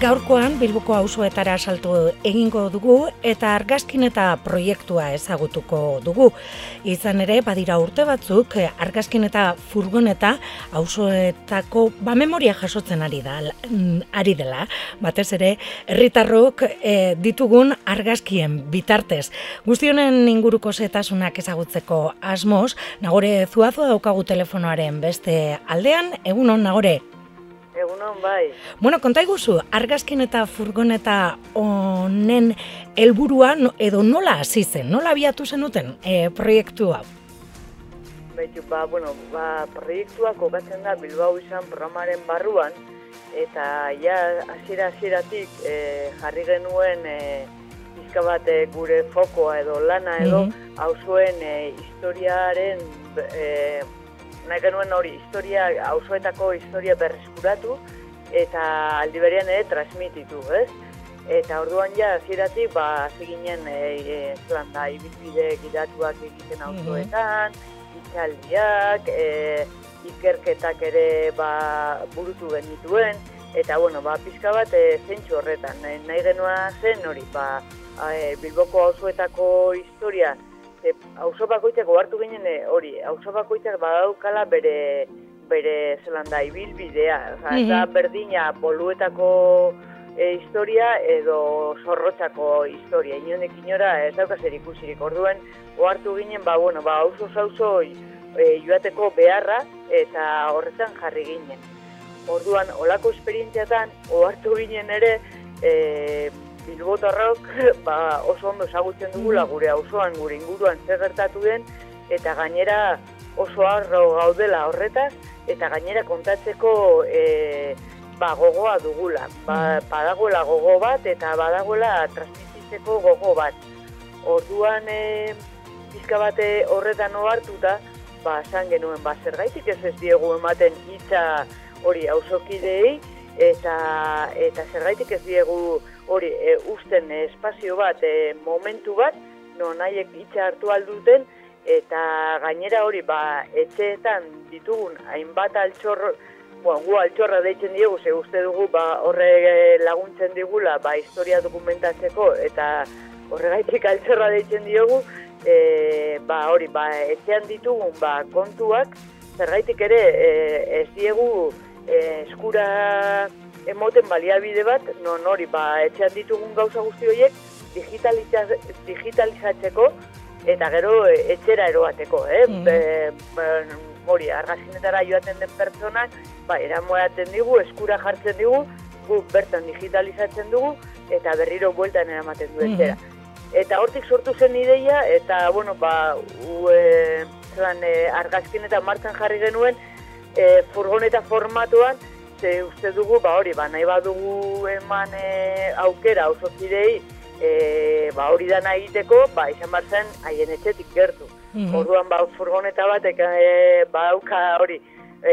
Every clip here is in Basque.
Gaurkoan Bilboko auzoetara saltu egingo dugu eta argazkin eta proiektua ezagutuko dugu. Izan ere, badira urte batzuk, argazkin eta furgoneta auzoetako ba memoria jasotzen ari da, ari dela. Batez ere, herritarrok e, ditugun argazkien bitartez. Guztionen inguruko zetasunak ezagutzeko asmoz, nagore zuazua daukagu telefonoaren beste aldean, egunon nagore. Egunon, bai. Bueno, konta iguzu, argazkin eta furgoneta honen helburua edo nola hasi zen, nola abiatu zenuten e, proiektu hau? Baitu, ba, bueno, ba, proiektua kokatzen da Bilbao izan programaren barruan, eta ja, hasiera hasieratik e, jarri genuen e, izka bat e, gure fokoa edo lana edo, hau mm zuen e, historiaren e, nahi genuen hori historia, auzoetako historia berreskuratu, eta aldi berean ere transmititu, ez? Eta orduan ja, ziratik, ba, ziginen, e, e, zelan da, ibizbide gidatuak egiten auzoetan, itxaldiak, e, ikerketak ere ba, burutu genituen, eta, bueno, ba, pizka bat e, zentsu horretan, nahi genuen zen hori, ba, e, Bilboko auzoetako historia, e, auzo bakoitzak ohartu ginen e, hori, auzo bakoitzak badaukala bere bere zelan da ibilbidea, oza, mm -hmm. berdina boluetako e, historia edo zorrotzako historia. Inonek inora ez dauka zer ikusirik. Orduen ohartu ginen ba bueno, ba auzo sauzo e, joateko beharra eta horretan jarri ginen. Orduan olako esperientziatan ohartu ginen ere e, Bilbotarrok ba, oso ondo ezagutzen dugula mm. gure auzoan gure inguruan zer gertatu den eta gainera oso arro gaudela horretaz eta gainera kontatzeko e, ba, gogoa dugula. Ba, mm. badagoela gogo bat eta badagoela transmititzeko gogo bat. Orduan e, pizka bate horretan ohartuta, ba san genuen ba zergaitik ez ez diegu ematen hitza hori auzokidei eta eta zergaitik ez diegu hori e, usten espazio bat, e, momentu bat, no nahiek itxa hartu alduten, eta gainera hori, ba, etxeetan ditugun, hainbat altxor, bueno, gu altxorra deitzen diegu, ze uste dugu, ba, horre laguntzen digula, ba, historia dokumentatzeko, eta horregaitik altxorra deitzen diogu, e, ba, hori, ba, etxean ditugun, ba, kontuak, zergaitik ere, e, ez diegu, e, eskura, emoten baliabide bat, non hori, ba, etxean ditugun gauza guzti horiek, digitalizatzeko, eta gero e, etxera eroateko, eh? Mm. hori, argazinetara joaten den pertsonak, ba, eramoaten digu, eskura jartzen digu, gu bertan digitalizatzen dugu, eta berriro bueltan eramaten du etxera. Eta hortik sortu zen ideia, eta, bueno, ba, u, e, zelan, e, argazkin eta martzan jarri genuen, e, furgoneta formatuan, ze uste dugu, ba hori, ba nahi badugu eman e, aukera oso zidei, e, ba hori da nahi egiteko, ba izan bar zen haien etxetik gertu. Mm Orduan ba furgoneta bat e, ba auka hori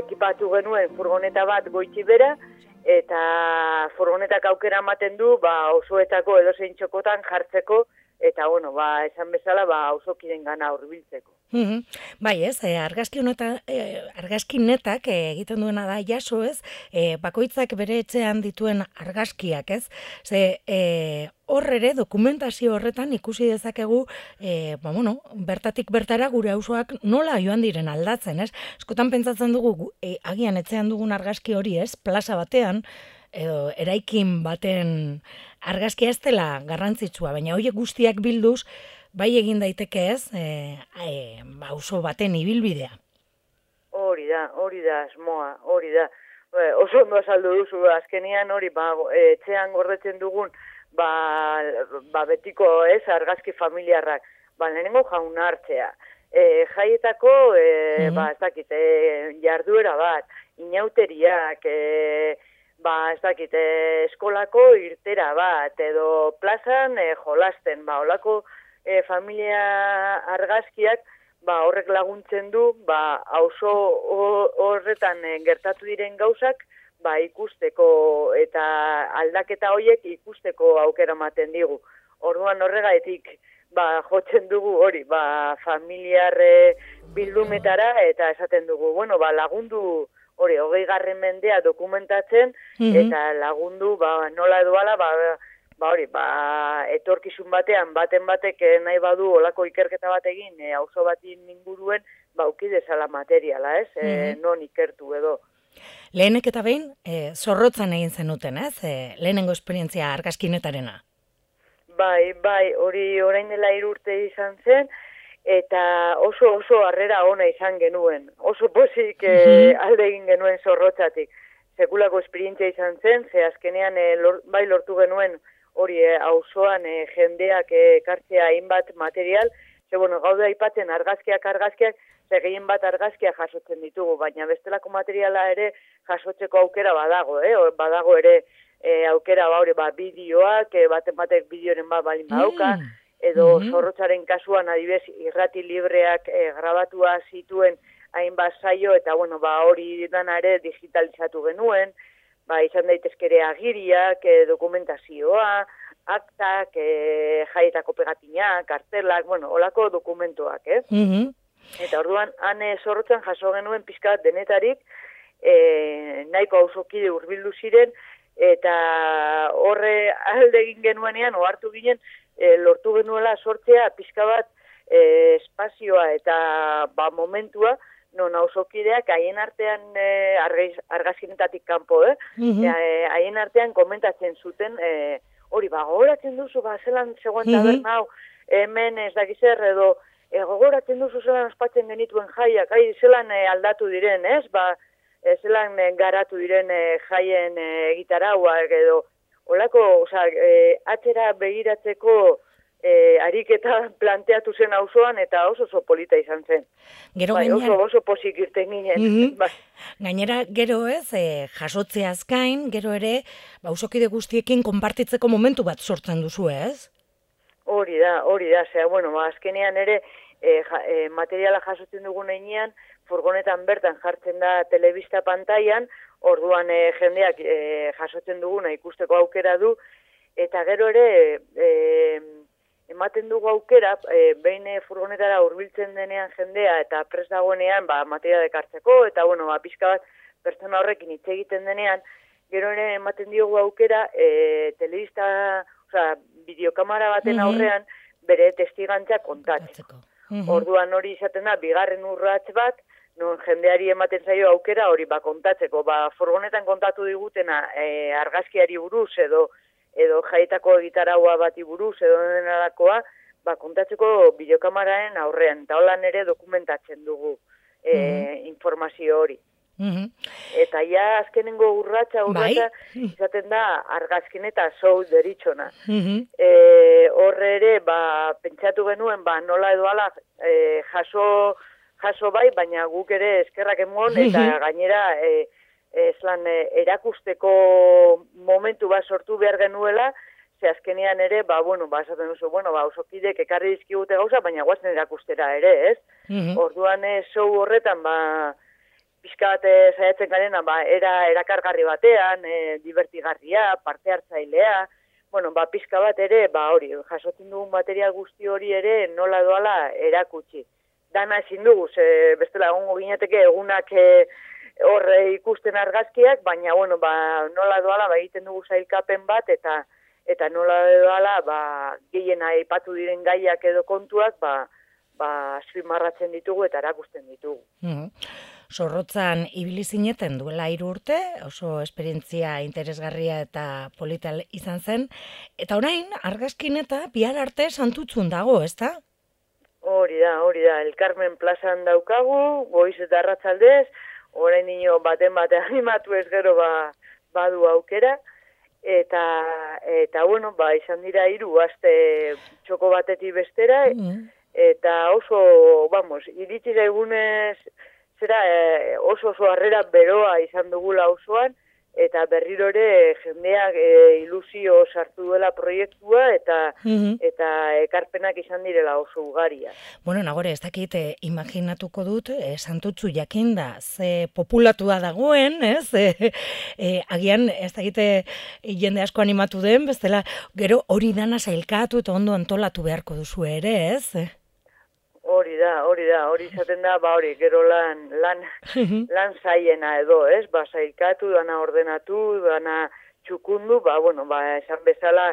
ekipatu genuen furgoneta bat goitzi bera eta furgonetak aukera ematen du ba osoetako edo zein txokotan jartzeko eta bueno, ba, esan bezala ba auzokiren gana hurbiltzeko. Mm Bai, ez, e, argazki honetan, e, argazki netak e, egiten duena da jaso, ez? E, bakoitzak bere etxean dituen argazkiak, ez? Ze e, hor ere dokumentazio horretan ikusi dezakegu, e, ba, bueno, bertatik bertara gure auzoak nola joan diren aldatzen, ez? Eskotan pentsatzen dugu e, agian etxean dugun argazki hori, ez? Plaza batean edo eraikin baten argazkia ez dela garrantzitsua, baina horiek guztiak bilduz, bai egin daiteke ez, e, e, ba, baten ibilbidea. Hori da, hori da, asmoa, hori da. Ba, oso ondo azaldu duzu, azkenian hori, ba, etxean gordetzen dugun, ba, ba betiko ez, argazki familiarrak, ba, lehenengo jaun hartzea. E, jaietako, e, mm ba, ez dakit, e, jarduera bat, inauteriak, e, ba, ez dakit, e, eskolako irtera bat, edo plazan e, jolasten, ba, olako, e, familia argazkiak ba, horrek laguntzen du ba, auzo horretan e, gertatu diren gauzak ba, ikusteko eta aldaketa horiek ikusteko aukera ematen digu. Orduan horregaetik ba, jotzen dugu hori ba, familiarre bildumetara eta esaten dugu bueno, ba, lagundu hori, hogei garren mendea dokumentatzen, Mhm. eta lagundu, ba, nola edoala, ba, ba hori, ba, etorkizun batean, baten batek eh, nahi badu olako ikerketa bat egin, e, auzo batin inguruen, ba, uki dezala materiala, ez? E, Mhm. non ikertu edo. Lehenek eta behin, e, zorrotzan egin zenuten, ez? E, lehenengo esperientzia argazkinetarena. Bai, bai, hori orain dela hiru urte izan zen, eta oso oso harrera ona izan genuen. Oso pozik eh, Mhm. alde egin genuen zorrotzatik. Sekulako esperientzia izan zen, ze azkenean eh, lor, bai lortu genuen hori eh, auzoan eh, jendeak eh, ekartzea hainbat material, ze bueno, gaude aipatzen argazkiak argazkiak, ze gehien bat argazkiak jasotzen ditugu, baina bestelako materiala ere jasotzeko aukera badago, eh? Badago ere e, aukera ba, hori, ba, bideoak, e, baten batek bideoren bat balin badauka, Mm. edo Mhm. zorrotzaren kasuan adibez irrati libreak e, grabatua zituen hainbat saio, eta bueno, ba, hori dana ere digitalizatu genuen, ba, izan daitezke ere agiriak, e, dokumentazioa, aktak, e, jaietako pegatinak, kartelak, bueno, olako dokumentuak, eh? Mhm. Eta orduan, han e, zorrotzan jaso genuen pizka bat denetarik, e, nahiko hausokide hurbildu ziren, eta horre alde egin genuenean, ohartu ginen, e, lortu genuela sortzea pizka bat e, espazioa eta ba, momentua, non hausokideak haien artean e, argaiz, argazkinetatik kanpo, eh? Mhm. E, haien artean komentatzen zuten, e, hori, ba, gogoratzen duzu, ba, zelan zegoen Mhm. taberna hau, hemen ez dakiz edo, e, gogoratzen duzu zelan ospatzen genituen jaiak, ai, zelan e, aldatu diren, ez? Ba, e, zelan e, garatu diren e, jaien e, egitarauak, edo, olako, oza, e, atxera begiratzeko e, ariketa planteatu zen auzoan eta oso oso polita izan zen. Gero Bai, gainera, oso, oso posik irten ginen. Mhm. Bai. gainera gero ez, e, jasotzeaz gain, gero ere, ba, usokide guztiekin konpartitzeko momentu bat sortzen duzu, ez? Hori da, hori da, zera, bueno, ba, azkenean ere e, ja, e, materiala jasotzen dugun einean, furgonetan bertan jartzen da telebista pantailan, orduan e, jendeak e, jasotzen duguna ikusteko aukera du, eta gero ere e, ematen dugu aukera, e, behin e, furgonetara hurbiltzen denean jendea eta pres dagoenean ba, materiala ekartzeko, eta bueno, ba, pixka bat pertsona horrekin hitz egiten denean, gero ere ematen diogu aukera e, telebista, osea, bideokamara baten aurrean bere testigantza. Kontatzeko. Orduan hori izaten da, bigarren urratz bat, non jendeari ematen zaio aukera hori ba kontatzeko, ba furgonetan kontatu digutena e, argazkiari buruz edo edo jaitako egitaraua bati buruz edo denarakoa, ba kontatzeko bideokamararen aurrean, eta holan ere dokumentatzen dugu e, informazio hori. Mhm. Eta ja azkenengo urratsa urratsa Bai. izaten da argazkin eta show deritzona. Mhm. E, horre ere, ba, pentsatu genuen, ba, nola edo ala, e, jaso, jaso bai, baina guk ere eskerrak emon, eta gainera, e, eslan, e, erakusteko momentu bat sortu behar genuela, ze azkenean ere, ba, bueno, ba, esaten duzu, bueno, ba, osokidek ekarri dizkigute gauza, baina guazen erakustera ere, ez? Mhm. Orduan, e, show horretan, ba, pixka bat eh, saiatzen garena, ba, era erakargarri batean, e, divertigarria, parte hartzailea, bueno, ba, pixka bat ere, ba, hori, jasotzen dugun material guzti hori ere nola doala erakutsi. Dana ezin dugu, ze bestela egongo gineteke egunak e, hor e, ikusten argazkiak, baina, bueno, ba, nola doala, ba, egiten dugu zailkapen bat, eta eta nola doala, ba, gehien aipatu diren gaiak edo kontuak, ba, ba, azpimarratzen ditugu eta erakusten ditugu. Mhm. Zorrotzan ibili zineten duela hiru urte, oso esperientzia interesgarria eta polital izan zen. Eta orain, argazkin eta bihar arte santutzun dago, ezta? Hori da, hori da, El Carmen plazan daukagu, goiz eta arratzaldez, orain nio baten bate animatu ez gero ba, badu aukera, eta, eta bueno, ba, izan dira hiru aste txoko batetik bestera, Mhm. eta oso, vamos, iritsi egunez, zera eh, oso oso harrera beroa izan dugula osoan, eta berriro ere jendeak e, ilusio sartu duela proiektua, eta Mhm. eta ekarpenak izan direla oso ugaria. Bueno, nagore, ez dakit, eh, imaginatuko dut, eh, santutzu jakinda, ze populatua dagoen, ez? Eh, eh, agian, ez dakit, eh, jende asko animatu den, bestela, gero hori dana sailkatu eta ondo antolatu beharko duzu ere, ez? Hori da, hori da, hori izaten da, ba hori, gero lan, lan, lan zaiena edo, ez? Ba, zailkatu, dana ordenatu, dana txukundu, ba, bueno, ba, esan bezala,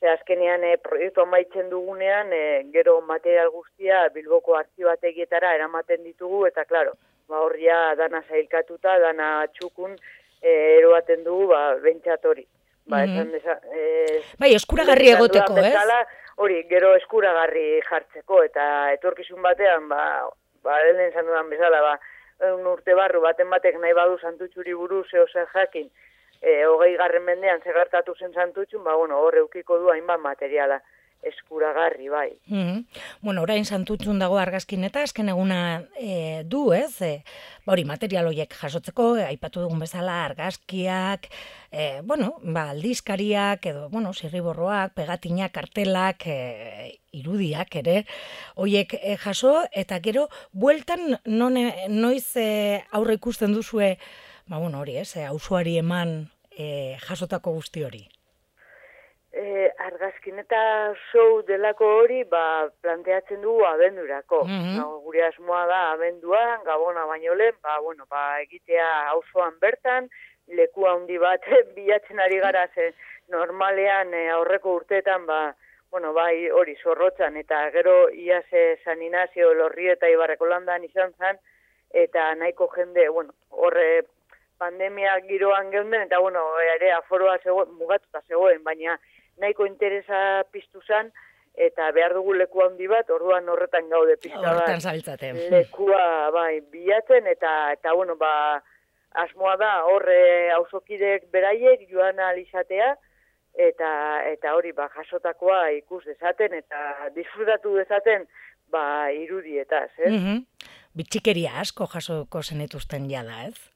ze azkenean e, proiektu amaitzen dugunean, e, gero material guztia Bilboko artxibategietara eramaten ditugu, eta klaro, ba, horria dana zailkatuta, dana txukun, e, eroaten dugu, ba, bentsat hori. Ba, Mhm. esan desa, e, Bai, eskuragarri egoteko, ez? bezala, hori, gero eskuragarri jartzeko, eta etorkizun batean, ba, ba, lehen zan dudan bezala, ba, un urte barru, baten batek nahi badu santutxuri buruz, eo zer jakin, e, hogei garren mendean zegartatu zen santutxun, ba, bueno, hor eukiko du hainbat materiala eskuragarri, bai. Mhm. Bueno, orain santutxun dago argazkin eta azken eguna e, du, ez? E, hori, material horiek jasotzeko, e, aipatu dugun bezala argazkiak, e, bueno, ba, aldizkariak, edo, bueno, zirriborroak, pegatinak, kartelak, e, irudiak ere, hoiek e, jaso, eta gero, bueltan non, noiz e, aurre ikusten duzue, ba, bueno, hori, ez, e, eman e, jasotako guzti hori. E, argazkin eta show delako hori, ba, planteatzen dugu abendurako. Mhm. Ba, gure asmoa da abenduan, gabona baino lehen, ba, bueno, ba, egitea auzoan bertan, leku handi bat bilatzen ari gara ze normalean e, aurreko urteetan, ba, bueno, bai hori zorrotzan, eta gero iaz San Inazio, Lorri eta Ibarreko landan izan zen, eta nahiko jende, bueno, horre pandemia giroan geunden, eta bueno, ere aforoa zegoen, mugatuta zegoen, baina nahiko interesa piztu zen, eta behar dugu leku handi bat, orduan horretan gaude Hortan bat. zabiltzate. Lekua, bai, bilatzen, eta, eta bueno, ba, asmoa da, horre auzokidek beraiek joan alizatea, eta, eta hori, ba, jasotakoa ikus dezaten, eta disfrutatu dezaten, ba, irudietaz, ez? Mhm. Bitxikeria asko jasoko zenituzten jada, ez?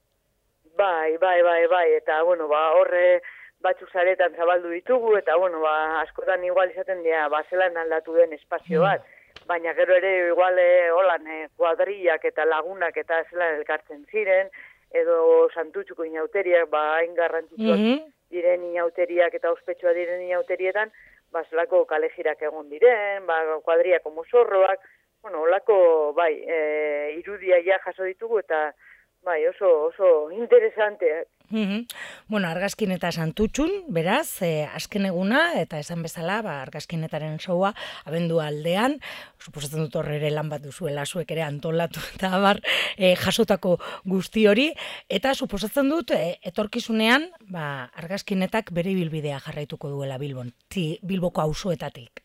Bai, bai, bai, bai, eta, bueno, ba, horre batzuk zaretan zabaldu ditugu, eta, bueno, ba, askotan igual izaten dira, ba, zelan aldatu den espazio bat, baina gero ere igual, e, holan, e, kuadriak eta lagunak eta zelan elkartzen ziren, edo santutxuko inauteriak, ba, hain garrantzitsuak Mhm. diren inauteriak eta ospetsua diren inauterietan, ba, zelako kalejirak egon diren, ba, kuadriako mozorroak, bueno, olako, bai, e, irudia ja jaso ditugu, eta, bai, oso, oso interesante. Mhm. Bueno, argazkin eta santutxun, beraz, eh, azken eguna, eta esan bezala, ba, argazkinetaren showa, abendu aldean, suposatzen dut horre ere lan bat duzuela, zuek ere antolatu eta abar, eh, jasotako guzti hori, eta suposatzen dut, eh, etorkizunean, ba, argazkinetak bere bilbidea jarraituko duela Bilbon, ti, Bilboko auzoetatik.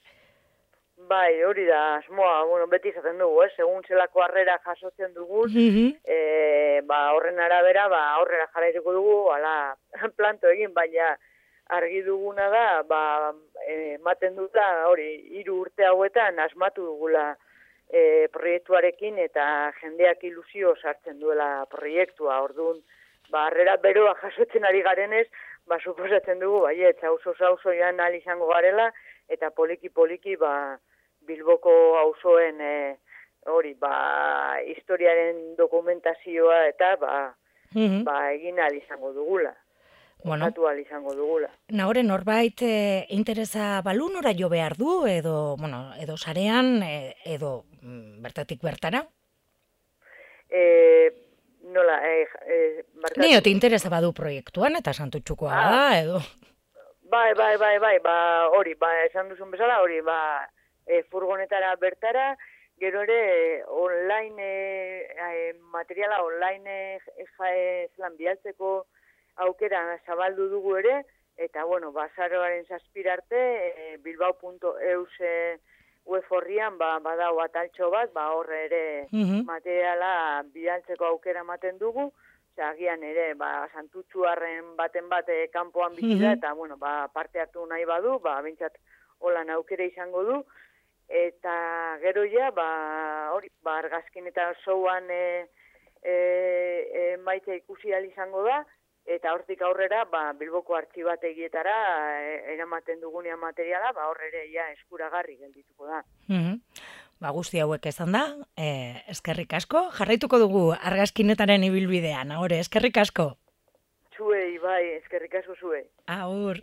Bai, hori da, asmoa, bueno, beti izaten dugu, eh? segun zelako harrera jasotzen dugun, Mhm. e, ba, horren arabera, ba, horrera jarraituko dugu, ala, planto egin, baina argi duguna da, ba, e, ematen duta, hori, hiru urte hauetan asmatu dugula e, proiektuarekin eta jendeak ilusio sartzen duela proiektua, orduan, ba, harrera beroa jasotzen ari garenez, ba, suposatzen dugu, baiet, hauzo hauzo joan izango garela, eta poliki-poliki, ba, Bilboko auzoen e, hori, ba, historiaren dokumentazioa eta, ba, Mhm. ba, egin ahal izango dugula. Bueno, Osatu ahal izango dugula. Nahore norbait e, interesa balu nora jo behar du edo, bueno, edo sarean e, edo mm, bertatik bertara. E, nola, e, e, barkatu. Ni oti interesa badu proiektuan eta santutxukoa Ah. da edo. Bai, bai, bai, bai, ba, hori, ba, esan duzun bezala, hori, ba, e, furgonetara bertara, gero ere, e, online, e, e, materiala online e, e, zelan bialtzeko aukera zabaldu dugu ere, eta, bueno, bazaroaren zazpirarte, e, bilbao.eus e, web horrian, ba, badau ataltxo bat, ba, horre ere Mhm. materiala bidaltzeko aukera ematen dugu, agian ere, ba, santutxuarren baten bate kanpoan bizi da, Mhm. eta, bueno, ba, parte hartu nahi badu, ba, bintzat holan aukera izango du, eta gero ja, ba, hori, ba, argazkin eta zouan e, e, e, maite ikusi izango da, eta hortik aurrera, ba, Bilboko artxibategietara e, eramaten dugunean materiala, ba, horre ja eskuragarri geldituko da. Mhm. Ba, guzti hauek esan da, e, eskerrik asko, jarraituko dugu argazkinetaren ibilbidean, ahore, eskerrik asko. Zuei, bai, eskerrik asko zuei. Aur.